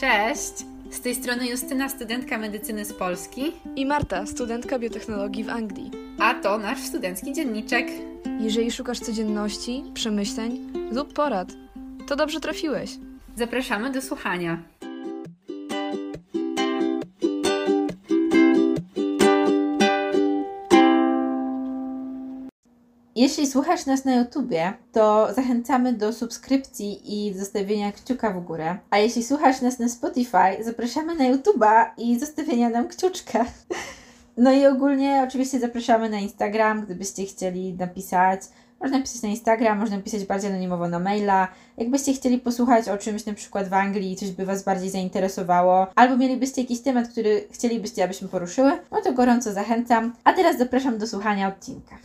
Cześć! Z tej strony Justyna, studentka medycyny z Polski. I Marta, studentka biotechnologii w Anglii. A to nasz studencki dzienniczek. Jeżeli szukasz codzienności, przemyśleń lub porad, to dobrze trafiłeś. Zapraszamy do słuchania. Jeśli słuchasz nas na YouTubie, to zachęcamy do subskrypcji i zostawienia kciuka w górę. A jeśli słuchasz nas na Spotify, zapraszamy na YouTuba i zostawienia nam kciuczka. No i ogólnie oczywiście zapraszamy na Instagram, gdybyście chcieli napisać. Można pisać na Instagram, można pisać bardziej anonimowo na maila. Jakbyście chcieli posłuchać o czymś na przykład w Anglii, coś by Was bardziej zainteresowało, albo mielibyście jakiś temat, który chcielibyście, abyśmy poruszyły, no to gorąco zachęcam. A teraz zapraszam do słuchania odcinka.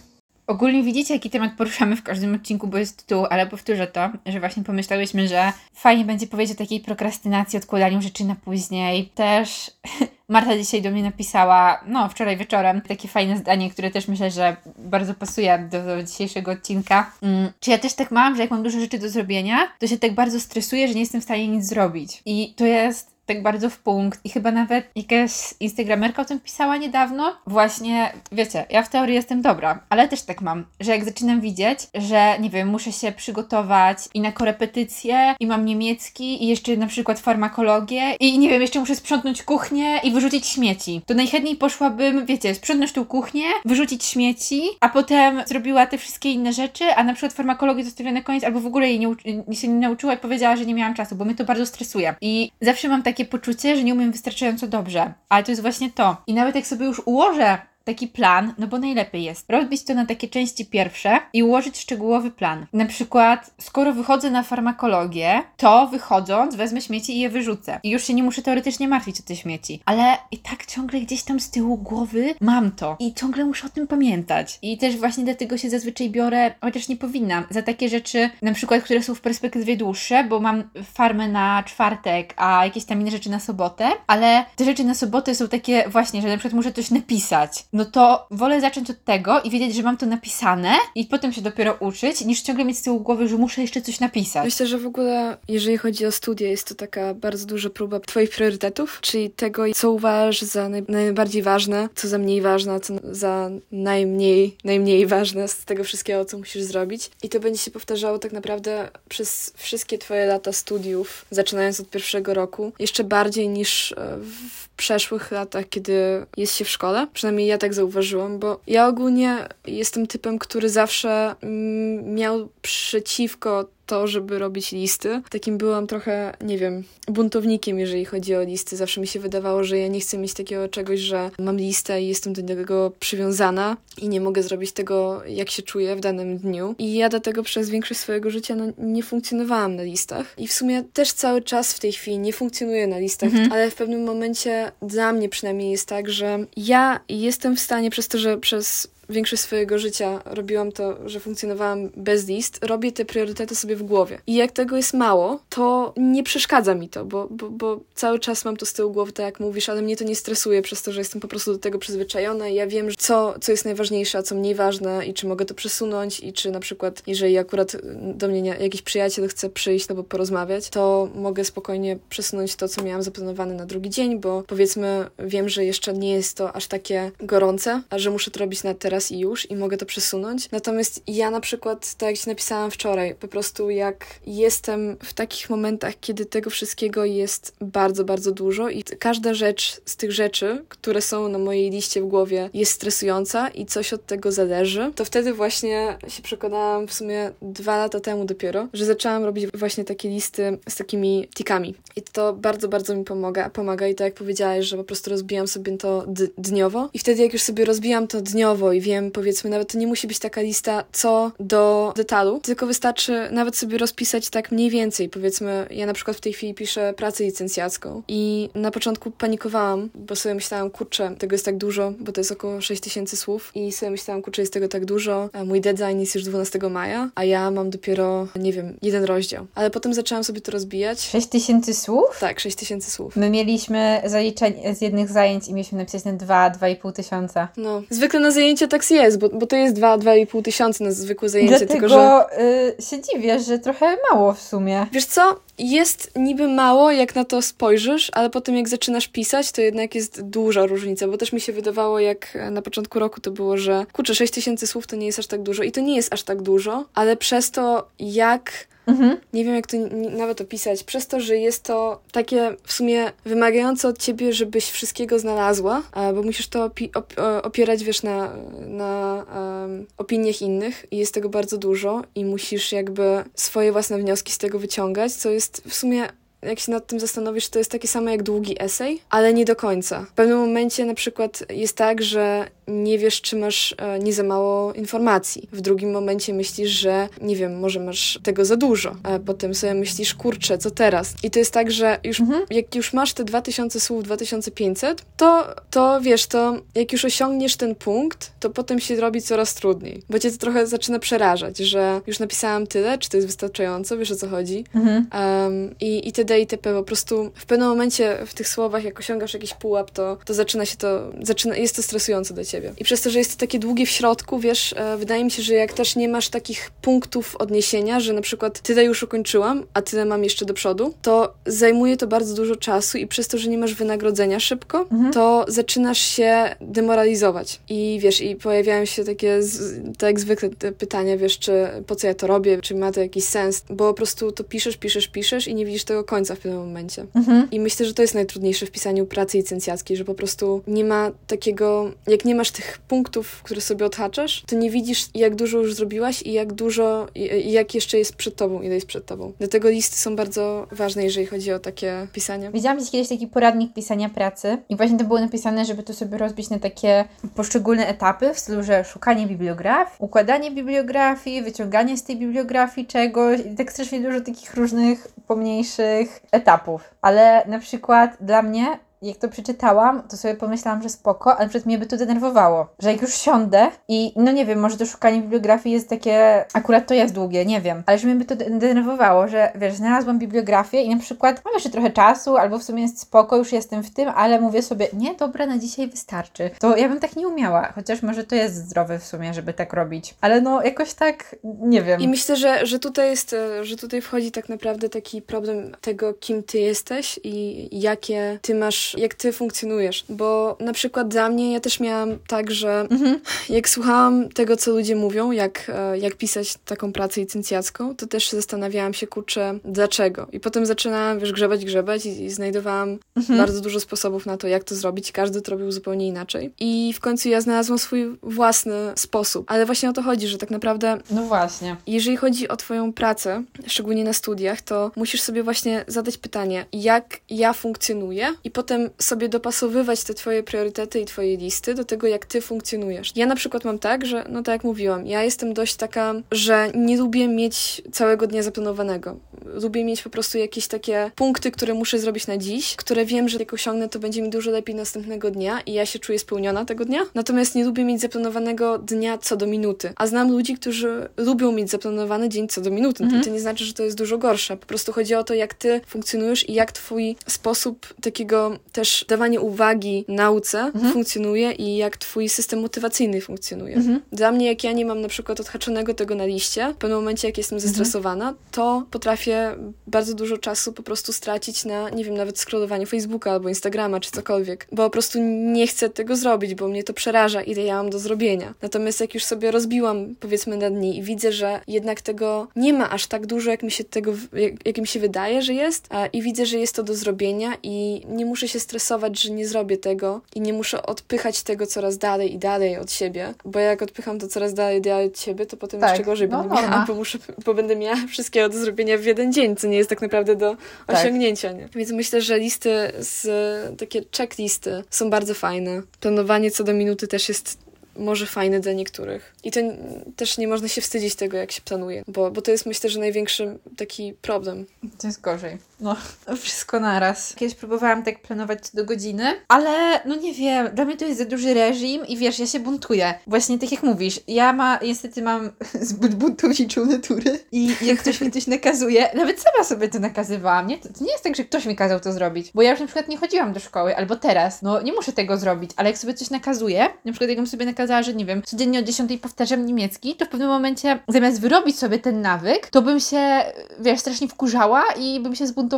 Ogólnie widzicie, jaki temat poruszamy w każdym odcinku, bo jest tytuł, ale powtórzę to, że właśnie pomyślałyśmy, że fajnie będzie powiedzieć o takiej prokrastynacji, odkładaniu rzeczy na później. Też Marta dzisiaj do mnie napisała, no wczoraj wieczorem, takie fajne zdanie, które też myślę, że bardzo pasuje do, do dzisiejszego odcinka. Mm, czy ja też tak mam, że jak mam dużo rzeczy do zrobienia, to się tak bardzo stresuję, że nie jestem w stanie nic zrobić. I to jest tak bardzo w punkt i chyba nawet jakaś instagramerka o tym pisała niedawno. Właśnie, wiecie, ja w teorii jestem dobra, ale też tak mam, że jak zaczynam widzieć, że nie wiem, muszę się przygotować i na korepetycje i mam niemiecki i jeszcze na przykład farmakologię i nie wiem, jeszcze muszę sprzątnąć kuchnię i wyrzucić śmieci. To najchętniej poszłabym, wiecie, sprzątnąć tą kuchnię, wyrzucić śmieci, a potem zrobiła te wszystkie inne rzeczy, a na przykład farmakologię zostawiła na koniec albo w ogóle jej nie, się nie nauczyła i powiedziała, że nie miałam czasu, bo mnie to bardzo stresuje. I zawsze mam takie poczucie, że nie umiem wystarczająco dobrze. Ale to jest właśnie to. I nawet jak sobie już ułożę taki plan, no bo najlepiej jest robić to na takie części pierwsze i ułożyć szczegółowy plan. Na przykład, skoro wychodzę na farmakologię, to wychodząc wezmę śmieci i je wyrzucę. I już się nie muszę teoretycznie martwić o te śmieci. Ale i tak ciągle gdzieś tam z tyłu głowy mam to i ciągle muszę o tym pamiętać. I też właśnie dlatego się zazwyczaj biorę, chociaż nie powinnam, za takie rzeczy, na przykład, które są w perspektywie dłuższe, bo mam farmę na czwartek, a jakieś tam inne rzeczy na sobotę, ale te rzeczy na sobotę są takie właśnie, że na przykład muszę coś napisać no to wolę zacząć od tego i wiedzieć, że mam to napisane i potem się dopiero uczyć, niż ciągle mieć z tyłu głowy, że muszę jeszcze coś napisać. Myślę, że w ogóle, jeżeli chodzi o studia, jest to taka bardzo duża próba Twoich priorytetów, czyli tego, co uważasz za naj, najbardziej ważne, co za mniej ważne, co za najmniej, najmniej ważne z tego wszystkiego, co musisz zrobić. I to będzie się powtarzało tak naprawdę przez wszystkie Twoje lata studiów, zaczynając od pierwszego roku, jeszcze bardziej niż e, w przeszłych latach, kiedy jest się w szkole. Przynajmniej ja tak zauważyłam, bo ja ogólnie jestem typem, który zawsze mm, miał przeciwko to, żeby robić listy. Takim byłam trochę, nie wiem, buntownikiem, jeżeli chodzi o listy. Zawsze mi się wydawało, że ja nie chcę mieć takiego czegoś, że mam listę i jestem do tego przywiązana i nie mogę zrobić tego, jak się czuję w danym dniu. I ja dlatego przez większość swojego życia no, nie funkcjonowałam na listach. I w sumie też cały czas w tej chwili nie funkcjonuję na listach, mhm. ale w pewnym momencie dla mnie przynajmniej jest tak, że ja jestem w stanie przez to, że przez większość swojego życia robiłam to, że funkcjonowałam bez list, robię te priorytety sobie w głowie. I jak tego jest mało, to nie przeszkadza mi to, bo, bo, bo cały czas mam to z tyłu głowy, tak jak mówisz, ale mnie to nie stresuje przez to, że jestem po prostu do tego przyzwyczajona i ja wiem, co, co jest najważniejsze, a co mniej ważne i czy mogę to przesunąć i czy na przykład, jeżeli akurat do mnie jakiś przyjaciel chce przyjść albo porozmawiać, to mogę spokojnie przesunąć to, co miałam zaplanowane na drugi dzień, bo powiedzmy wiem, że jeszcze nie jest to aż takie gorące, a że muszę to robić na teraz i już i mogę to przesunąć. Natomiast ja na przykład, tak jak Ci napisałam wczoraj, po prostu jak jestem w takich momentach, kiedy tego wszystkiego jest bardzo, bardzo dużo i każda rzecz z tych rzeczy, które są na mojej liście w głowie, jest stresująca i coś od tego zależy, to wtedy właśnie się przekonałam w sumie dwa lata temu dopiero, że zaczęłam robić właśnie takie listy z takimi tikami. I to bardzo, bardzo mi pomaga, pomaga i tak jak powiedziałaś, że po prostu rozbijam sobie to dniowo i wtedy jak już sobie rozbijam to dniowo i wiem, powiedzmy, nawet to nie musi być taka lista co do detalu, tylko wystarczy nawet sobie rozpisać tak mniej więcej. Powiedzmy, ja na przykład w tej chwili piszę pracę licencjacką i na początku panikowałam, bo sobie myślałam, kurczę, tego jest tak dużo, bo to jest około 6 tysięcy słów i sobie myślałam, kurczę, jest tego tak dużo, mój deadline jest już 12 maja, a ja mam dopiero, nie wiem, jeden rozdział. Ale potem zaczęłam sobie to rozbijać. 6 tysięcy słów? Tak, 6 tysięcy słów. My mieliśmy zaliczenie z jednych zajęć i mieliśmy napisać na 2, 2,5 tysiąca. No, zwykle na zajęcia tak jest, bo, bo to jest 2-2,5 tysiąca na zwykłe zajęcie, Dlatego tylko że... y, się dziwię, że trochę mało w sumie. Wiesz co? Jest niby mało, jak na to spojrzysz, ale potem jak zaczynasz pisać, to jednak jest duża różnica, bo też mi się wydawało, jak na początku roku to było, że kurczę, 6 tysięcy słów to nie jest aż tak dużo i to nie jest aż tak dużo, ale przez to, jak Mhm. nie wiem jak to nawet opisać, przez to, że jest to takie w sumie wymagające od ciebie, żebyś wszystkiego znalazła, a, bo musisz to opi- op- o- opierać, wiesz, na, na em, opiniach innych i jest tego bardzo dużo i musisz jakby swoje własne wnioski z tego wyciągać, co jest w sumie jak się nad tym zastanowisz, to jest takie samo jak długi esej, ale nie do końca. W pewnym momencie na przykład jest tak, że nie wiesz, czy masz e, nie za mało informacji. W drugim momencie myślisz, że nie wiem, może masz tego za dużo. A potem sobie myślisz, kurczę, co teraz? I to jest tak, że już, jak już masz te 2000 słów, 2500, to, to wiesz, to jak już osiągniesz ten punkt, to potem się robi coraz trudniej. Bo cię to trochę zaczyna przerażać, że już napisałam tyle, czy to jest wystarczająco, wiesz o co chodzi? Mhm. Um, I itd. itp. Po prostu w pewnym momencie w tych słowach, jak osiągasz jakiś pułap, to, to zaczyna się to, zaczyna, jest to stresujące dla ciebie. I przez to, że jest to takie długie w środku, wiesz, e, wydaje mi się, że jak też nie masz takich punktów odniesienia, że na przykład tyle już ukończyłam, a tyle mam jeszcze do przodu, to zajmuje to bardzo dużo czasu i przez to, że nie masz wynagrodzenia szybko, to zaczynasz się demoralizować. I wiesz, i pojawiają się takie, z, tak jak zwykle pytania, wiesz, czy po co ja to robię, czy ma to jakiś sens, bo po prostu to piszesz, piszesz, piszesz i nie widzisz tego końca w pewnym momencie. Mhm. I myślę, że to jest najtrudniejsze w pisaniu pracy licencjackiej, że po prostu nie ma takiego, jak nie masz tych punktów, które sobie odhaczasz, to nie widzisz, jak dużo już zrobiłaś i jak dużo, i, jak jeszcze jest przed tobą, ile jest przed tobą. Dlatego listy są bardzo ważne, jeżeli chodzi o takie pisanie. Widziałam gdzieś kiedyś taki poradnik pisania pracy i właśnie to było napisane, żeby to sobie rozbić na takie poszczególne etapy w stylu, że szukanie bibliografii, układanie bibliografii, wyciąganie z tej bibliografii czegoś i tak strasznie dużo takich różnych pomniejszych etapów. Ale na przykład dla mnie jak to przeczytałam, to sobie pomyślałam, że spoko, ale przed mnie by to denerwowało. Że jak już siądę i no nie wiem, może to szukanie bibliografii jest takie, akurat to jest długie, nie wiem, ale że mnie by to de- denerwowało, że wiesz, znalazłam bibliografię i na przykład mam jeszcze trochę czasu, albo w sumie jest spoko, już jestem w tym, ale mówię sobie, nie, dobra, na dzisiaj wystarczy. To ja bym tak nie umiała, chociaż może to jest zdrowe w sumie, żeby tak robić. Ale no jakoś tak, nie wiem. I myślę, że, że tutaj jest, e, że tutaj wchodzi tak naprawdę taki problem tego, kim ty jesteś i jakie ty masz, jak ty funkcjonujesz. Bo na przykład dla mnie ja też miałam tak, że jak słuchałam tego, co ludzie mówią, jak, e, jak pisać taką pracę licencjacką, to też zastanawiałam się, kurczę, dlaczego. I potem zaczynałam, wiesz, grzebać, grzebać i, i znajdowałam bardzo dużo sposobów na to, jak to zrobić. Każdy to robił zupełnie inaczej. I w końcu ja znalazłam swój własny sposób. Ale właśnie o to chodzi, że tak naprawdę No właśnie. jeżeli chodzi o Twoją pracę, szczególnie na studiach, to musisz sobie właśnie zadać pytanie, jak ja funkcjonuję, i potem sobie dopasowywać te Twoje priorytety i Twoje listy do tego, jak Ty funkcjonujesz. Ja na przykład mam tak, że, no tak jak mówiłam, ja jestem dość taka, że nie lubię mieć całego dnia zaplanowanego. Lubię mieć po prostu jakieś takie punkty, które muszę zrobić na dziś, które wiem, że jak osiągnę, to będzie mi dużo lepiej następnego dnia i ja się czuję spełniona tego dnia. Natomiast nie lubię mieć zaplanowanego dnia co do minuty. A znam ludzi, którzy lubią mieć zaplanowany dzień co do minuty. I to nie znaczy, że to jest dużo gorsze. Po prostu chodzi o to, jak ty funkcjonujesz i jak twój sposób takiego też dawania uwagi nauce funkcjonuje i jak twój system motywacyjny funkcjonuje. Dla mnie, jak ja nie mam na przykład odhaczonego tego na liście, w pewnym momencie, jak jestem zestresowana, to potrafię bardzo dużo czasu po prostu stracić na, nie wiem, nawet scrollowaniu Facebooka albo Instagrama czy cokolwiek, bo po prostu nie chcę tego zrobić, bo mnie to przeraża, ile ja mam do zrobienia. Natomiast jak już sobie rozbiłam, powiedzmy, na dni i widzę, że jednak tego nie ma aż tak dużo, jak mi się tego, jak, jak mi się wydaje, że jest, a, i widzę, że jest to do zrobienia i nie muszę się stresować, że nie zrobię tego i nie muszę odpychać tego coraz dalej i dalej od siebie, bo jak odpycham to coraz dalej, dalej od siebie, to potem Tak, jeszcze gorzej no będę miała, norma. bo, muszę, bo będę miała wszystkiego do zrobienia w jeden dzień, co nie jest tak naprawdę do Tak. osiągnięcia, nie? Więc myślę, że listy z takie checklisty są bardzo fajne. Planowanie co do minuty też jest może fajne dla niektórych. I to też nie można się wstydzić tego, jak się planuje, bo, bo to jest myślę, że największy taki problem. To jest gorzej. No, wszystko naraz. Kiedyś próbowałam tak planować co do godziny, ale no nie wiem, dla mnie to jest za duży reżim i wiesz, ja się buntuję. Właśnie tak jak mówisz, ja ma, niestety mam zbyt buntowiczą naturę i jak ktoś mi coś nakazuje, nawet sama sobie to nakazywałam, nie? To, to nie jest tak, że ktoś mi kazał to zrobić, bo ja już na przykład nie chodziłam do szkoły, albo teraz, no nie muszę tego zrobić, ale jak sobie coś nakazuję, na przykład jakbym sobie nakazała, że nie wiem, codziennie o 10 powtarzam niemiecki, to w pewnym momencie zamiast wyrobić sobie ten nawyk, to bym się, wiesz, strasznie wkurzała i bym się zbuntowała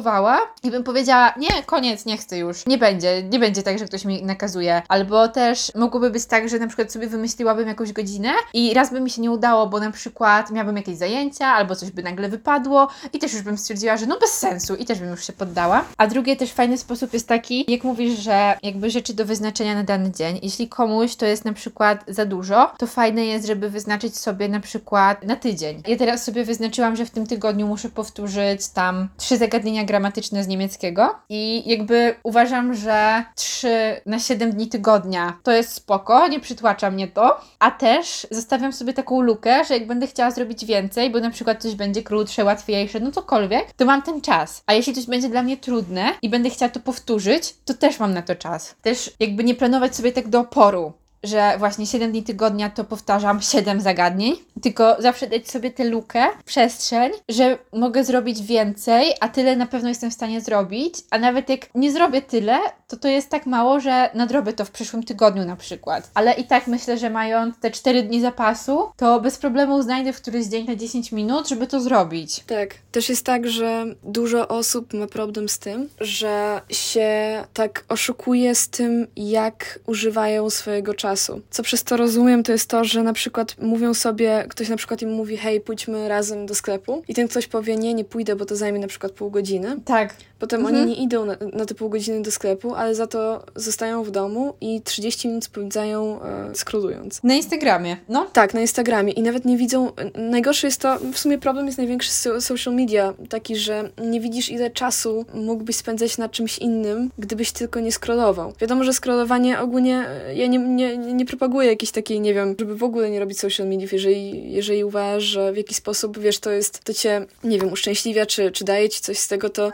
i bym powiedziała, nie, koniec, nie chcę już, nie będzie, nie będzie tak, że ktoś mi nakazuje. Albo też mogłoby być tak, że na przykład sobie wymyśliłabym jakąś godzinę i raz by mi się nie udało, bo na przykład miałabym jakieś zajęcia albo coś by nagle wypadło i też już bym stwierdziła, że no bez sensu i też bym już się poddała. A drugi też fajny sposób jest taki, jak mówisz, że jakby rzeczy do wyznaczenia na dany dzień. Jeśli komuś to jest na przykład za dużo, to fajne jest, żeby wyznaczyć sobie na przykład na tydzień. Ja teraz sobie wyznaczyłam, że w tym tygodniu muszę powtórzyć tam trzy zagadnienia gramatyczne z niemieckiego i jakby uważam, że 3 na 7 dni tygodnia to jest spoko, nie przytłacza mnie to, a też zostawiam sobie taką lukę, że jak będę chciała zrobić więcej, bo na przykład coś będzie krótsze, łatwiejsze, no cokolwiek, to mam ten czas. A jeśli coś będzie dla mnie trudne i będę chciała to powtórzyć, to też mam na to czas. Też jakby nie planować sobie tak do oporu że właśnie 7 dni tygodnia to powtarzam 7 zagadnień, tylko zawsze dać sobie tę lukę, przestrzeń, że mogę zrobić więcej, a tyle na pewno jestem w stanie zrobić, a nawet jak nie zrobię tyle, to to jest tak mało, że nadrobię to w przyszłym tygodniu na przykład. Ale i tak myślę, że mając te 4 dni zapasu, to bez problemu znajdę w któryś dzień na 10 minut, żeby to zrobić. Tak. Też jest tak, że dużo osób ma problem z tym, że się tak oszukuje z tym, jak używają swojego czasu. Co przez to rozumiem, to jest to, że na przykład mówią sobie, ktoś na przykład im mówi, hej, pójdźmy razem do sklepu i ten ktoś powie, nie, nie pójdę, bo to zajmie na przykład pół godziny. Tak. Potem Mhm. oni nie idą na, na te pół godziny do sklepu, ale za to zostają w domu i 30 minut spędzają e, scrollując. Na Instagramie, no. Tak, na Instagramie i nawet nie widzą. Najgorsze jest to, w sumie problem jest największy z so- social media, taki, że nie widzisz, ile czasu mógłbyś spędzać na czymś innym, gdybyś tylko nie scrollował. Wiadomo, że scrollowanie ogólnie, e, ja nie, nie, nie propaguję jakiejś takiej, nie wiem, żeby w ogóle nie robić social mediów, jeżeli, jeżeli uważasz, że w jakiś sposób, wiesz, to jest, to cię, nie wiem, uszczęśliwia, czy, czy daje ci coś z tego, to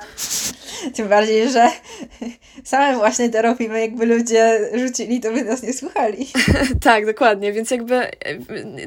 Tym bardziej, że same właśnie to robimy, jakby ludzie rzucili, to by nas nie słuchali. tak, dokładnie, więc jakby e,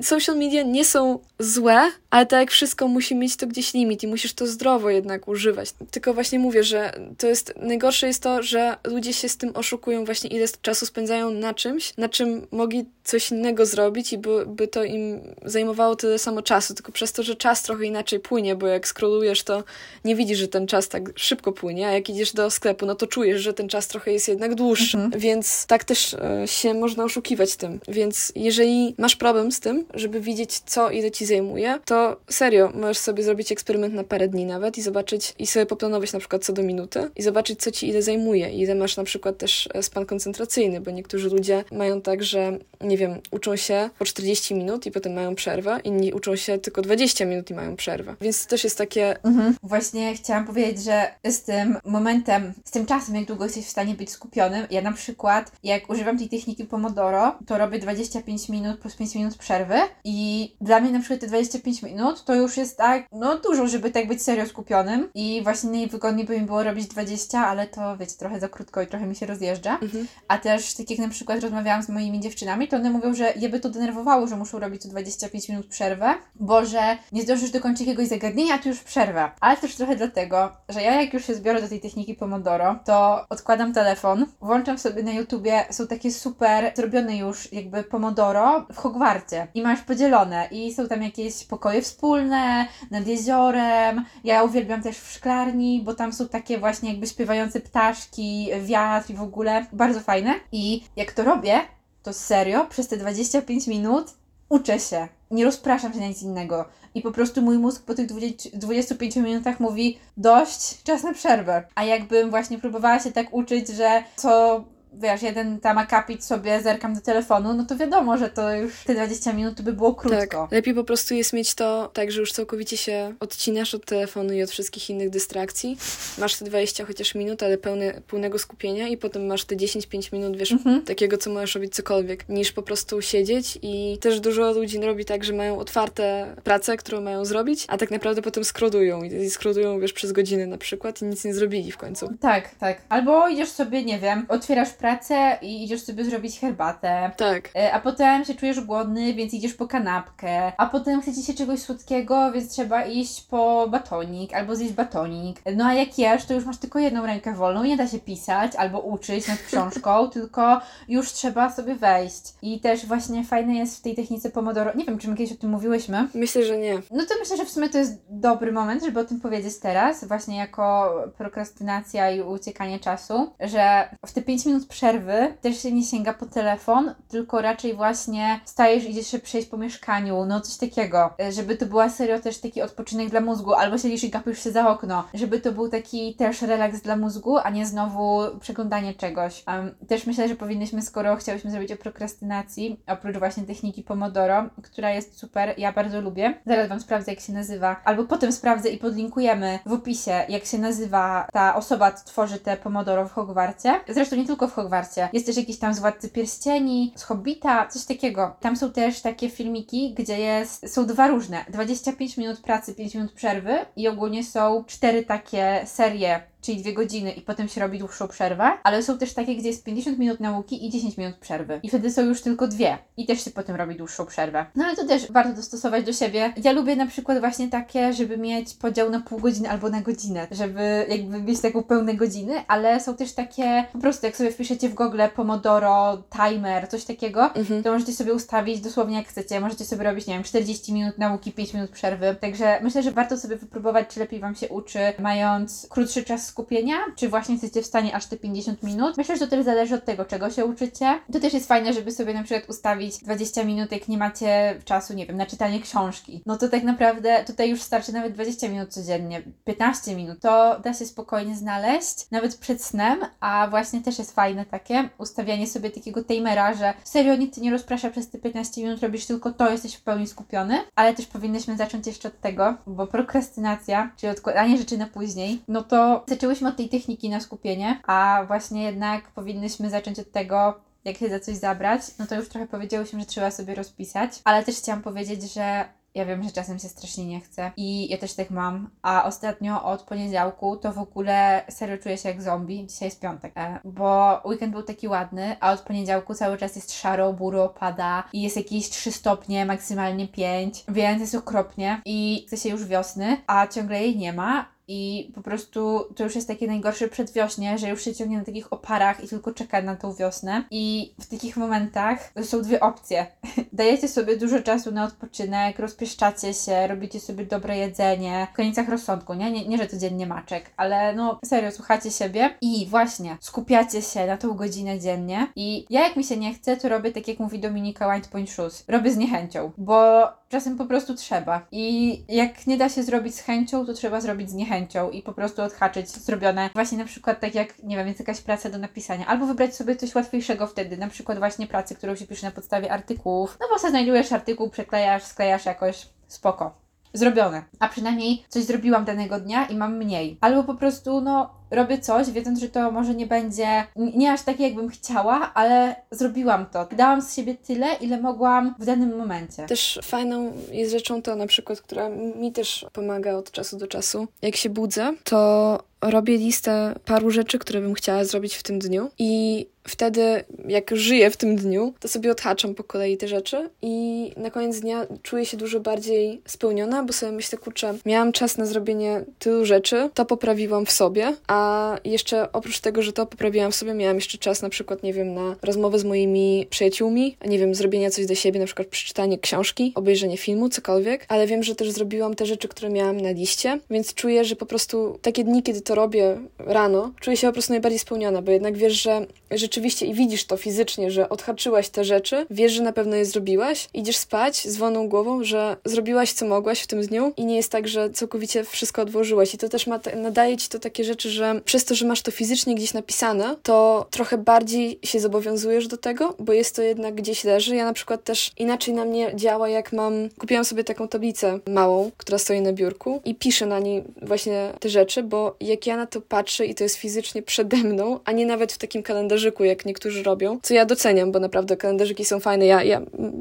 social media nie są złe, ale tak jak wszystko musi mieć to gdzieś limit i musisz to zdrowo jednak używać. Tylko właśnie mówię, że to jest, najgorsze jest to, że ludzie się z tym oszukują właśnie ile czasu spędzają na czymś, na czym mogli coś innego zrobić i by, by to im zajmowało tyle samo czasu, tylko przez to, że czas trochę inaczej płynie, bo jak scrollujesz, to nie widzisz, że ten czas tak szybko płynie, a jak idziesz do sklepu, no to czujesz, że ten czas trochę jest jednak dłuższy, więc tak też e, się można oszukiwać tym. Więc jeżeli masz problem z tym, żeby widzieć, co ile ci zajmuje, to serio, możesz sobie zrobić eksperyment na parę dni nawet i zobaczyć, i sobie poplanować na przykład co do minuty i zobaczyć, co ci ile zajmuje, ile masz na przykład też e, span koncentracyjny, bo niektórzy ludzie mają tak, że nie wiem, uczą się po 40 minut i potem mają przerwę, inni uczą się tylko 20 minut i mają przerwę. Więc to też jest takie Mhm. Właśnie chciałam powiedzieć, że z tym momentem, z tym czasem, jak długo jesteś w stanie być skupionym, ja na przykład, jak używam tej techniki Pomodoro, to robię 25 minut plus 5 minut przerwy i dla mnie na przykład te 25 minut to już jest tak, no dużo, żeby tak być serio skupionym i właśnie najwygodniej by mi było robić 20, ale to wiecie, trochę za krótko i trochę mi się rozjeżdża. Mhm. A też tak jak na przykład rozmawiałam z moimi dziewczynami, to one mówią, że je by to denerwowało, że muszą robić co 25 minut przerwę, bo że nie zdążysz dokończyć jakiegoś zagadnienia, a tu już przerwę. Ale też trochę dlatego, że ja jak już się zbiorę do tej techniki Pomodoro, to odkładam telefon, włączam sobie na YouTubie, są takie super zrobione już jakby Pomodoro w Hogwarcie i masz podzielone i są tam jakieś pokoje wspólne nad jeziorem. Ja uwielbiam też w szklarni, bo tam są takie właśnie jakby śpiewające ptaszki, wiatr i w ogóle bardzo fajne. I jak to robię, to serio przez te 25 minut uczę się. Nie rozpraszam się na nic innego. I po prostu mój mózg po tych 20, 25 minutach mówi dość, czas na przerwę. A jakbym właśnie próbowała się tak uczyć, że co wiesz, jeden tam akapit sobie zerkam do telefonu, no to wiadomo, że to już te 20 minut to by było krótko. Tak. Lepiej po prostu jest mieć to tak, że już całkowicie się odcinasz od telefonu i od wszystkich innych dystrakcji. Masz te 20 chociaż minut, ale pełne, pełnego skupienia i potem masz te 10-5 minut, wiesz, Mhm. takiego, co możesz robić cokolwiek, niż po prostu siedzieć i też dużo ludzi robi tak, że mają otwarte prace, którą mają zrobić, a tak naprawdę potem skrodują i skrodują, wiesz, przez godzinę na przykład i nic nie zrobili w końcu. Tak, tak. Albo idziesz sobie, nie wiem, otwierasz pracę i idziesz sobie zrobić herbatę. Tak. E, A potem się czujesz głodny, więc idziesz po kanapkę. A potem chcecie się czegoś słodkiego, więc trzeba iść po batonik albo zjeść batonik. No a jak jesz, to już masz tylko jedną rękę wolną, nie da się pisać albo uczyć nad książką, tylko już trzeba sobie wejść. I też właśnie fajne jest w tej technice Pomodoro. Nie wiem, czy my kiedyś o tym mówiłyśmy. Myślę, że nie. No to myślę, że w sumie to jest dobry moment, żeby o tym powiedzieć teraz, właśnie jako prokrastynacja i uciekanie czasu, że w te 5 minut przerwy też się nie sięga po telefon, tylko raczej właśnie stajesz, idziesz się przejść po mieszkaniu, no coś takiego, żeby to była serio też taki odpoczynek dla mózgu, albo siedzisz i gapisz się za okno, żeby to był taki też relaks dla mózgu, a nie znowu przeglądanie czegoś. Um, też myślę, że powinnyśmy, skoro chciałyśmy zrobić o prokrastynacji, oprócz właśnie techniki Pomodoro, która jest super, ja bardzo lubię. Zaraz Wam sprawdzę, jak się nazywa, albo potem sprawdzę i podlinkujemy w opisie, jak się nazywa ta osoba, co tworzy te Pomodoro w Hogwarcie. Zresztą nie tylko Hogwarcie. Jest też jakiś tam z Władcy Pierścieni, z Hobbita, coś takiego. Tam są też takie filmiki, gdzie jest, są dwa różne. 25 minut pracy, 5 minut przerwy i ogólnie są cztery takie serie czyli dwie godziny i potem się robi dłuższą przerwę, ale są też takie, gdzie jest 50 minut nauki i 10 minut przerwy. I wtedy są już tylko dwie i też się potem robi dłuższą przerwę. No ale to też warto dostosować do siebie. Ja lubię na przykład właśnie takie, żeby mieć podział na pół godziny albo na godzinę, żeby jakby mieć taką pełne godziny, ale są też takie, po prostu jak sobie wpiszecie w Google Pomodoro, timer, coś takiego, Mhm. to możecie sobie ustawić dosłownie jak chcecie. Możecie sobie robić, nie wiem, 40 minut nauki, 5 minut przerwy. Także myślę, że warto sobie wypróbować, czy lepiej Wam się uczy, mając krótszy czas skupienia, czy właśnie jesteście w stanie aż te 50 minut. Myślę, że to też zależy od tego, czego się uczycie. To też jest fajne, żeby sobie na przykład ustawić 20 minut, jak nie macie czasu, nie wiem, na czytanie książki. No to tak naprawdę tutaj już starczy nawet 20 minut codziennie, 15 minut. To da się spokojnie znaleźć, nawet przed snem, a właśnie też jest fajne takie ustawianie sobie takiego timera, że serio nikt nie rozprasza przez te 15 minut, robisz tylko to, jesteś w pełni skupiony, ale też powinnyśmy zacząć jeszcze od tego, bo prokrastynacja, czyli odkładanie rzeczy na później, no to zaczęłyśmy od tej techniki na skupienie, a właśnie jednak powinnyśmy zacząć od tego, jak się za coś zabrać, no to już trochę powiedziałyśmy, że trzeba sobie rozpisać, ale też chciałam powiedzieć, że ja wiem, że czasem się strasznie nie chce i ja też tak mam, a ostatnio od poniedziałku to w ogóle serio czuję się jak zombie. Dzisiaj jest piątek, e, bo weekend był taki ładny, a od poniedziałku cały czas jest szaro, buro, pada i jest jakieś 3 stopnie, maksymalnie 5, więc jest okropnie i chce się już wiosny, a ciągle jej nie ma. I po prostu to już jest takie najgorsze przedwiośnie, że już się ciągnie na takich oparach i tylko czeka na tą wiosnę. I w takich momentach są dwie opcje. Dajecie sobie dużo czasu na odpoczynek, rozpieszczacie się, robicie sobie dobre jedzenie, w granicach rozsądku, nie? nie? Nie, że codziennie maczek, ale no serio, słuchacie siebie i właśnie skupiacie się na tą godzinę dziennie. I ja jak mi się nie chce, to robię tak jak mówi Dominika White Point Shoes. Robię z niechęcią, bo czasem po prostu trzeba. I jak nie da się zrobić z chęcią, to trzeba zrobić z niechęcią i po prostu odhaczyć zrobione. Właśnie na przykład tak jak, nie wiem, jest jakaś praca do napisania. Albo wybrać sobie coś łatwiejszego wtedy, na przykład właśnie pracy, którą się pisze na podstawie artykułów. No bo sobie znajdujesz artykuł, przeklejasz, sklejasz jakoś, spoko. Zrobione. A przynajmniej coś zrobiłam danego dnia i mam mniej. Albo po prostu, no, robię coś, wiedząc, że to może nie będzie nie aż takie, jakbym chciała, ale zrobiłam to. Dałam z siebie tyle, ile mogłam w danym momencie. Też fajną jest rzeczą to na przykład, która mi też pomaga od czasu do czasu. Jak się budzę, to robię listę paru rzeczy, które bym chciała zrobić w tym dniu i wtedy, jak żyję w tym dniu, to sobie odhaczam po kolei te rzeczy i na koniec dnia czuję się dużo bardziej spełniona, bo sobie myślę, kurczę, miałam czas na zrobienie tylu rzeczy, to poprawiłam w sobie, a jeszcze oprócz tego, że to poprawiłam w sobie, miałam jeszcze czas na przykład, nie wiem, na rozmowę z moimi przyjaciółmi, nie wiem, zrobienie coś dla siebie, na przykład przeczytanie książki, obejrzenie filmu, cokolwiek, ale wiem, że też zrobiłam te rzeczy, które miałam na liście, więc czuję, że po prostu takie dni, kiedy to robię rano, czuję się po prostu najbardziej spełniona, bo jednak wiesz, że rzeczywiście i widzisz to fizycznie, że odhaczyłaś te rzeczy, wiesz, że na pewno je zrobiłaś, idziesz spać z wolną głową, że zrobiłaś co mogłaś w tym dniu i nie jest tak, że całkowicie wszystko odłożyłaś. I to też ma, nadaje ci to takie rzeczy, że przez to, że masz to fizycznie gdzieś napisane, to trochę bardziej się zobowiązujesz do tego, bo jest to jednak gdzieś leży. Ja na przykład też inaczej na mnie działa, jak mam. Kupiłam sobie taką tablicę małą, która stoi na biurku i piszę na niej właśnie te rzeczy, bo jak ja na to patrzę i to jest fizycznie przede mną, a nie nawet w takim kalendarzyku, jak niektórzy robią, co ja doceniam, bo naprawdę kalendarzyki są fajne. Ja, ja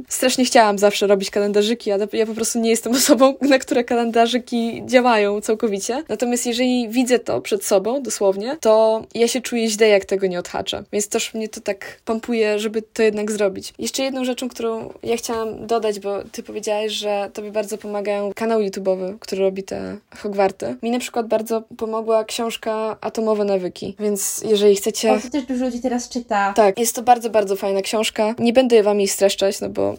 strasznie chciałam zawsze robić kalendarzyki, ale ja po prostu nie jestem osobą, na które kalendarzyki działają całkowicie. Natomiast jeżeli widzę to przed sobą, dosłownie, to ja się czuję źle, jak tego nie odhaczę. Więc też mnie to tak pompuje, żeby to jednak zrobić. Jeszcze jedną rzeczą, którą ja chciałam dodać, bo ty powiedziałaś, że tobie bardzo pomagają kanał YouTube'owy, który robi te Hogwarty. Mi na przykład bardzo pomogła książka Atomowe nawyki, więc jeżeli chcecie... O, to też dużo ludzi teraz czyta. Tak, jest to bardzo, bardzo fajna książka. Nie będę wam jej streszczać, no bo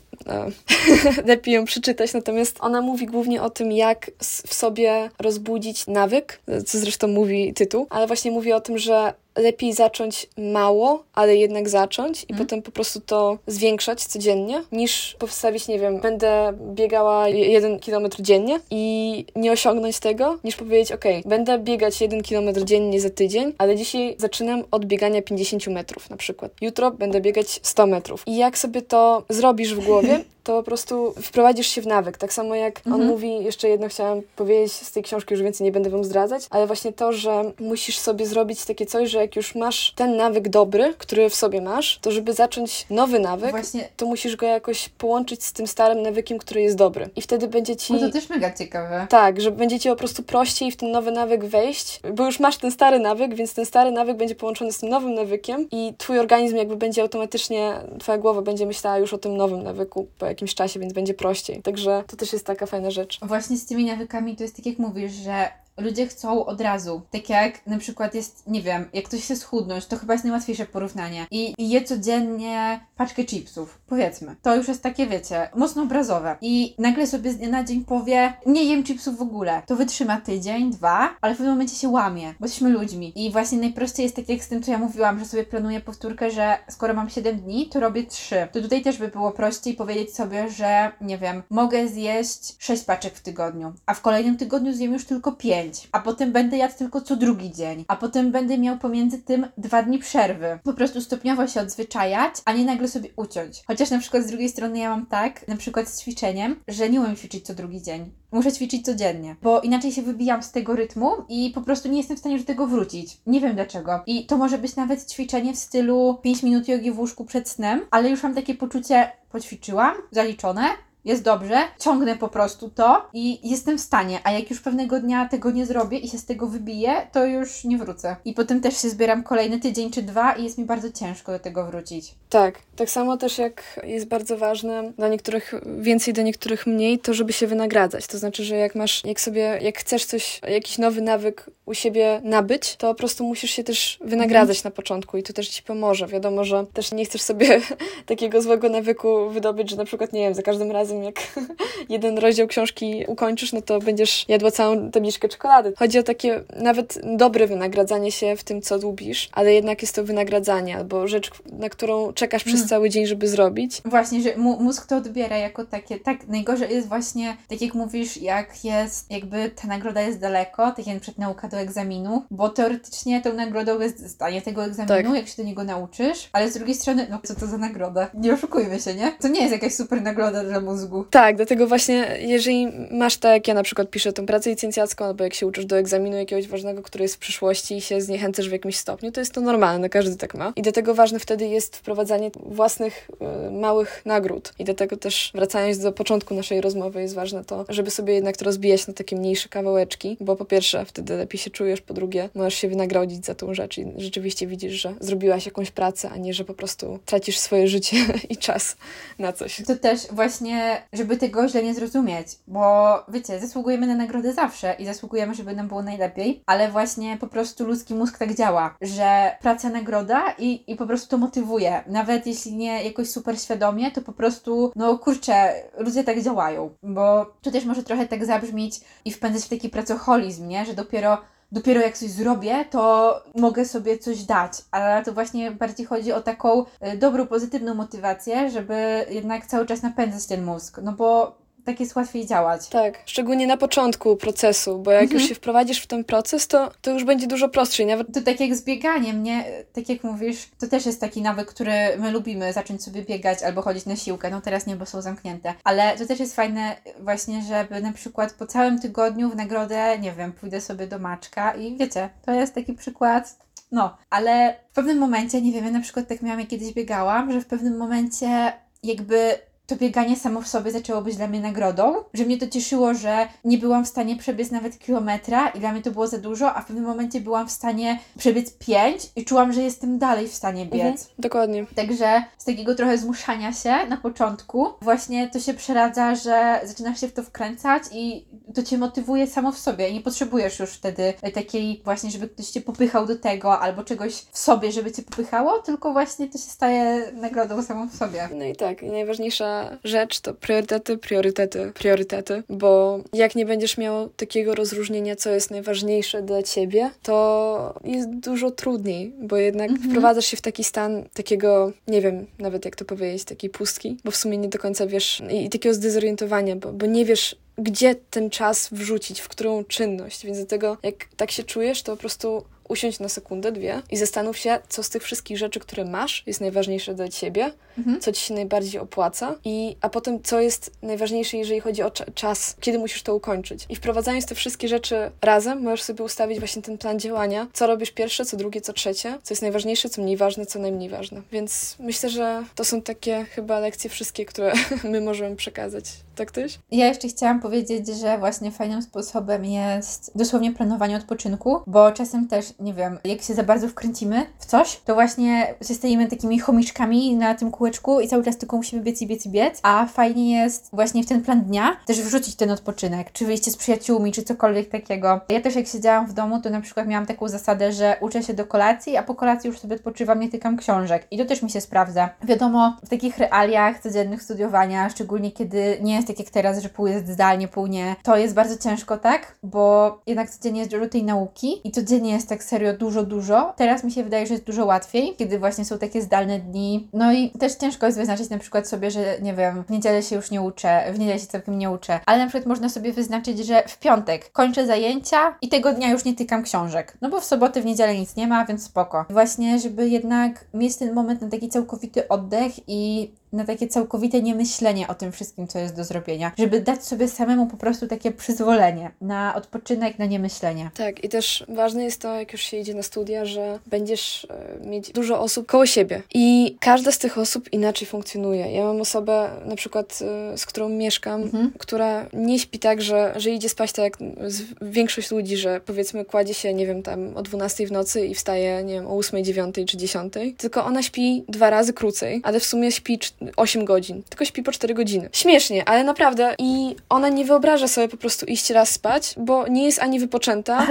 lepiej ją przeczytać, natomiast ona mówi głównie o tym, jak w sobie rozbudzić nawyk, co zresztą mówi tytuł, ale właśnie mówi o tym, że lepiej zacząć mało, ale jednak zacząć i hmm. potem po prostu to zwiększać codziennie, niż postawić, nie wiem, będę biegała jeden kilometr dziennie i nie osiągnąć tego, niż powiedzieć, ok, będę biegać jeden kilometr dziennie za tydzień, ale dzisiaj zaczynam od biegania 50 metrów na przykład. Jutro będę biegać 100 metrów. I jak sobie to zrobisz w głowie, to po prostu wprowadzisz się w nawyk. Tak samo jak mhm. on mówi, jeszcze jedno chciałam powiedzieć z tej książki, już więcej nie będę wam zdradzać, ale właśnie to, że musisz sobie zrobić takie coś, że jak już masz ten nawyk dobry, który w sobie masz, to żeby zacząć nowy nawyk, właśnie... to musisz go jakoś połączyć z tym starym nawykiem, który jest dobry. I wtedy będzie ci... No to też mega ciekawe. Tak, że będzie ci po prostu prościej w ten nowy nawyk wejść, bo już masz ten stary nawyk, więc ten stary nawyk będzie połączony z tym nowym nawykiem i twój organizm jakby będzie automatycznie, twoja głowa będzie myślała już o tym nowym nawyku po jakimś czasie, więc będzie prościej. Także to też jest taka fajna rzecz. Właśnie z tymi nawykami to jest tak jak mówisz, że ludzie chcą od razu. Tak jak na przykład jest, nie wiem, jak ktoś chce schudnąć, to chyba jest najłatwiejsze porównanie. I, I je codziennie paczkę chipsów, powiedzmy. To już jest takie, wiecie, mocno obrazowe. I nagle sobie z dnia na dzień powie, nie jem chipsów w ogóle. To wytrzyma tydzień, dwa, ale w pewnym momencie się łamie, bo jesteśmy ludźmi. I właśnie najprościej jest tak jak z tym, co ja mówiłam, że sobie planuję powtórkę, że skoro mam 7 dni, to robię 3. To tutaj też by było prościej powiedzieć sobie, że nie wiem, mogę zjeść 6 paczek w tygodniu, a w kolejnym tygodniu zjem już tylko 5 a potem będę jadł tylko co drugi dzień, a potem będę miał pomiędzy tym dwa dni przerwy. Po prostu stopniowo się odzwyczajać, a nie nagle sobie uciąć. Chociaż na przykład z drugiej strony ja mam tak, na przykład z ćwiczeniem, że nie umiem ćwiczyć co drugi dzień. Muszę ćwiczyć codziennie, bo inaczej się wybijam z tego rytmu i po prostu nie jestem w stanie do tego wrócić. Nie wiem dlaczego. I to może być nawet ćwiczenie w stylu 5 minut jogi w łóżku przed snem, ale już mam takie poczucie, poćwiczyłam, zaliczone, jest dobrze, ciągnę po prostu to i jestem w stanie, a jak już pewnego dnia tego nie zrobię i się z tego wybiję, to już nie wrócę. I potem też się zbieram kolejny tydzień czy dwa i jest mi bardzo ciężko do tego wrócić. Tak, tak samo też jak jest bardzo ważne dla niektórych więcej, dla niektórych mniej, to żeby się wynagradzać. To znaczy, że jak masz, jak sobie, jak chcesz coś, jakiś nowy nawyk u siebie nabyć, to po prostu musisz się też wynagradzać mhm. na początku i to też ci pomoże. Wiadomo, że też nie chcesz sobie takiego złego nawyku wydobyć, że na przykład, nie wiem, za każdym razem jak jeden rozdział książki ukończysz, no to będziesz jadła całą tabliczkę czekolady. Chodzi o takie nawet dobre wynagradzanie się w tym, co lubisz, ale jednak jest to wynagradzanie albo rzecz, na którą czekasz przez hmm. cały dzień, żeby zrobić. Właśnie, że mózg to odbiera jako takie, tak, najgorzej jest właśnie, tak jak mówisz, jak jest, jakby ta nagroda jest daleko, tak jak przed nauka do egzaminu, bo teoretycznie tą nagrodą jest zdanie tego egzaminu, tak. jak się do niego nauczysz, ale z drugiej strony, no co to za nagroda? Nie oszukujmy się, nie? To nie jest jakaś super nagroda dla mózgu. Tak, dlatego właśnie, jeżeli masz tak, jak ja na przykład piszę tą pracę licencjacką, albo jak się uczysz do egzaminu jakiegoś ważnego, który jest w przyszłości i się zniechęcasz w jakimś stopniu, to jest to normalne, każdy tak ma. I dlatego ważne wtedy jest wprowadzanie własnych y, małych nagród. I dlatego też, wracając do początku naszej rozmowy, jest ważne to, żeby sobie jednak to rozbijać na takie mniejsze kawałeczki, bo po pierwsze, wtedy lepiej się czujesz, po drugie, możesz się wynagrodzić za tą rzecz i rzeczywiście widzisz, że zrobiłaś jakąś pracę, a nie, że po prostu tracisz swoje życie i czas na coś. To też właśnie, żeby tego źle nie zrozumieć, bo wiecie, zasługujemy na nagrodę zawsze i zasługujemy, żeby nam było najlepiej, ale właśnie po prostu ludzki mózg tak działa, że praca nagroda i, i po prostu to motywuje. Nawet jeśli nie jakoś super świadomie, to po prostu, no kurczę, ludzie tak działają, bo to też może trochę tak zabrzmieć i wpędzać w taki pracoholizm, nie? Że dopiero dopiero jak coś zrobię, to mogę sobie coś dać. Ale to właśnie bardziej chodzi o taką y, dobrą, pozytywną motywację, żeby jednak cały czas napędzać ten mózg. No bo tak jest łatwiej działać. Tak, szczególnie na początku procesu, bo jak Mhm. już się wprowadzisz w ten proces, to, to już będzie dużo prostsze i nawet To tak jak z bieganiem, nie? Tak jak mówisz, to też jest taki nawyk, który my lubimy, zacząć sobie biegać albo chodzić na siłkę. No teraz nie, bo są zamknięte. Ale to też jest fajne właśnie, żeby na przykład po całym tygodniu w nagrodę, nie wiem, pójdę sobie do Maczka i wiecie, to jest taki przykład no, ale w pewnym momencie, nie wiem, ja na przykład tak miałam, jak kiedyś biegałam, że w pewnym momencie jakby to bieganie samo w sobie zaczęło być dla mnie nagrodą, że mnie to cieszyło, że nie byłam w stanie przebiec nawet kilometra i dla mnie to było za dużo, a w pewnym momencie byłam w stanie przebiec pięć i czułam, że jestem dalej w stanie biec. Mhm, dokładnie. Także z takiego trochę zmuszania się na początku, właśnie to się przeradza, że zaczynasz się w to wkręcać i to cię motywuje samo w sobie. Nie potrzebujesz już wtedy takiej właśnie, żeby ktoś cię popychał do tego albo czegoś w sobie, żeby cię popychało, tylko właśnie to się staje nagrodą samą w sobie. No i tak, i najważniejsza rzecz to priorytety, priorytety, priorytety, bo jak nie będziesz miał takiego rozróżnienia, co jest najważniejsze dla ciebie, to jest dużo trudniej, bo jednak Mhm. wprowadzasz się w taki stan takiego, nie wiem nawet jak to powiedzieć, takiej pustki, bo w sumie nie do końca wiesz i, i takiego zdezorientowania, bo, bo nie wiesz gdzie ten czas wrzucić, w którą czynność, więc dlatego jak tak się czujesz, to po prostu usiądź na sekundę, dwie i zastanów się, co z tych wszystkich rzeczy, które masz, jest najważniejsze dla ciebie, Mhm. co ci się najbardziej opłaca, i, a potem co jest najważniejsze, jeżeli chodzi o cza- czas, kiedy musisz to ukończyć. I wprowadzając te wszystkie rzeczy razem, możesz sobie ustawić właśnie ten plan działania, co robisz pierwsze, co drugie, co trzecie, co jest najważniejsze, co mniej ważne, co najmniej ważne. Więc myślę, że to są takie chyba lekcje wszystkie, które my możemy przekazać. Tak też? Ja jeszcze chciałam powiedzieć, że właśnie fajnym sposobem jest dosłownie planowanie odpoczynku, bo czasem też, nie wiem, jak się za bardzo wkręcimy w coś, to właśnie się stajemy takimi chomiczkami na tym kółeczku i cały czas tylko musimy biec i biec i biec, a fajnie jest właśnie w ten plan dnia też wrzucić ten odpoczynek, czy wyjście z przyjaciółmi, czy cokolwiek takiego. Ja też jak siedziałam w domu, to na przykład miałam taką zasadę, że uczę się do kolacji, a po kolacji już sobie odpoczywam, nie tykam książek i to też mi się sprawdza. Wiadomo, w takich realiach codziennych studiowania, szczególnie kiedy nie jest tak jak teraz, że pół jest zdalnie, pół nie, to jest bardzo ciężko, tak? Bo jednak codziennie jest dużo tej nauki i codziennie jest tak serio dużo, dużo. Teraz mi się wydaje, że jest dużo łatwiej, kiedy właśnie są takie zdalne dni. No i też ciężko jest wyznaczyć na przykład sobie, że nie wiem, w niedzielę się już nie uczę, w niedzielę się całkiem nie uczę, ale na przykład można sobie wyznaczyć, że w piątek kończę zajęcia i tego dnia już nie tykam książek. No bo w sobotę, w niedzielę nic nie ma, więc spoko. Właśnie, żeby jednak mieć ten moment na taki całkowity oddech i na takie całkowite niemyślenie o tym wszystkim, co jest do zrobienia. Żeby dać sobie samemu po prostu takie przyzwolenie na odpoczynek, na niemyślenie. Tak, i też ważne jest to, jak już się idzie na studia, że będziesz e, mieć dużo osób koło siebie. I każda z tych osób inaczej funkcjonuje. Ja mam osobę, na przykład, e, z którą mieszkam, Mhm. która nie śpi tak, że, że idzie spać tak jak z, większość ludzi, że powiedzmy kładzie się, nie wiem, tam o 12 w nocy i wstaje, nie wiem, o 8, 9 czy 10. Tylko ona śpi dwa razy krócej, ale w sumie śpi 8 godzin. Tylko śpi po 4 godziny. Śmiesznie, ale naprawdę. I ona nie wyobraża sobie po prostu iść raz spać, bo nie jest ani wypoczęta,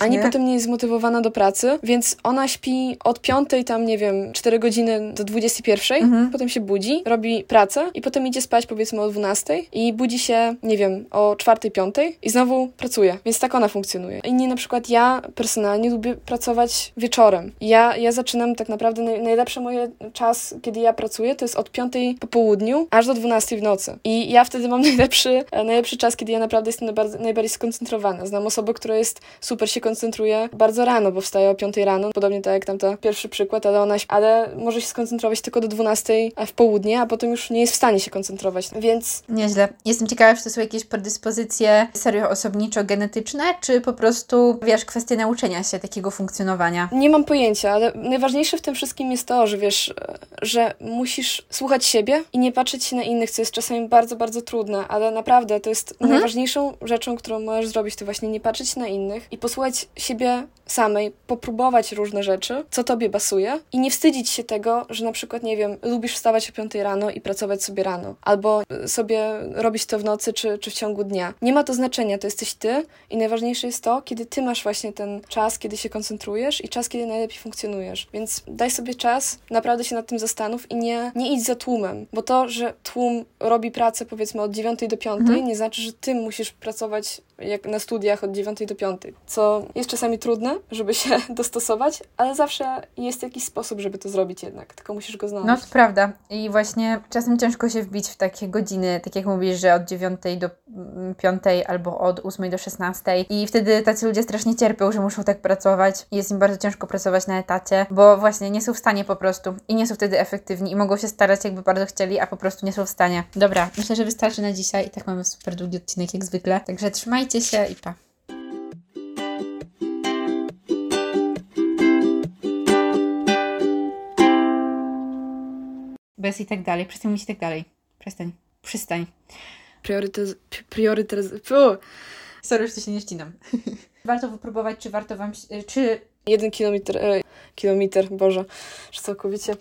ani potem nie jest zmotywowana do pracy, więc ona śpi od 5 tam, nie wiem, 4 godziny do 21, Mhm. potem się budzi, robi pracę i potem idzie spać powiedzmy o 12 i budzi się, nie wiem, o 4, 5 i znowu pracuje. Więc tak ona funkcjonuje. Inni na przykład ja personalnie lubię pracować wieczorem. Ja, ja zaczynam tak naprawdę, naj, najlepszy mój czas, kiedy ja pracuję, to jest od 5 po południu aż do 12 w nocy. I ja wtedy mam najlepszy, e, najlepszy czas, kiedy ja naprawdę jestem najbardziej, skoncentrowana. Znam osobę, która jest super się koncentruje bardzo rano, bo wstaje o 5 rano, podobnie tak jak tamta pierwszy przykład, ale ona, ale może się skoncentrować tylko do 12 w południe, a potem już nie jest w stanie się koncentrować. Więc Nieźle. Jestem ciekawa, czy to są jakieś predyspozycje serio osobniczo-genetyczne, czy po prostu, wiesz, kwestie nauczenia się takiego funkcjonowania. Nie mam pojęcia, ale najważniejsze w tym wszystkim jest to, że wiesz, e, że musisz słuchać siebie i nie patrzeć się na innych, co jest czasami bardzo, bardzo trudne, ale naprawdę to jest Mhm. najważniejszą rzeczą, którą możesz zrobić, to właśnie nie patrzeć na innych i posłuchać siebie samej, popróbować różne rzeczy, co tobie pasuje i nie wstydzić się tego, że na przykład, nie wiem, lubisz wstawać o 5 rano i pracować sobie rano, albo e, sobie robić to w nocy czy, czy w ciągu dnia. Nie ma to znaczenia, to jesteś ty i najważniejsze jest to, kiedy ty masz właśnie ten czas, kiedy się koncentrujesz i czas, kiedy najlepiej funkcjonujesz. Więc daj sobie czas, naprawdę się nad tym zastanów i nie, nie idź za tłumem, bo to, że tłum robi pracę powiedzmy od 9 do 5, Mhm. nie znaczy, że ty musisz pracować jak na studiach od 9 do 5, co jest czasami trudne, żeby się dostosować, ale zawsze jest jakiś sposób, żeby to zrobić jednak, tylko musisz go znaleźć. No to prawda. I właśnie czasem ciężko się wbić w takie godziny, tak jak mówisz, że od 9 do mm, 5 albo od 8 do 16. I wtedy tacy ludzie strasznie cierpią, że muszą tak pracować. Jest im bardzo ciężko pracować na etacie, bo właśnie nie są w stanie po prostu i nie są wtedy efektywni i mogą się starać jakby bardzo chcieli, a po prostu nie są w stanie. Dobra, myślę, że wystarczy na dzisiaj. I tak mamy super długi odcinek jak zwykle. Także trzymajcie się i pa. Bez i tak dalej. Przestań mówić i tak dalej. Przestań. Przystań. Priorytez... Priorytez... Sorry, że to się nie ścinam. warto wypróbować, czy warto wam, czy Jeden kilometr, e, kilometr, Boże, że całkowicie.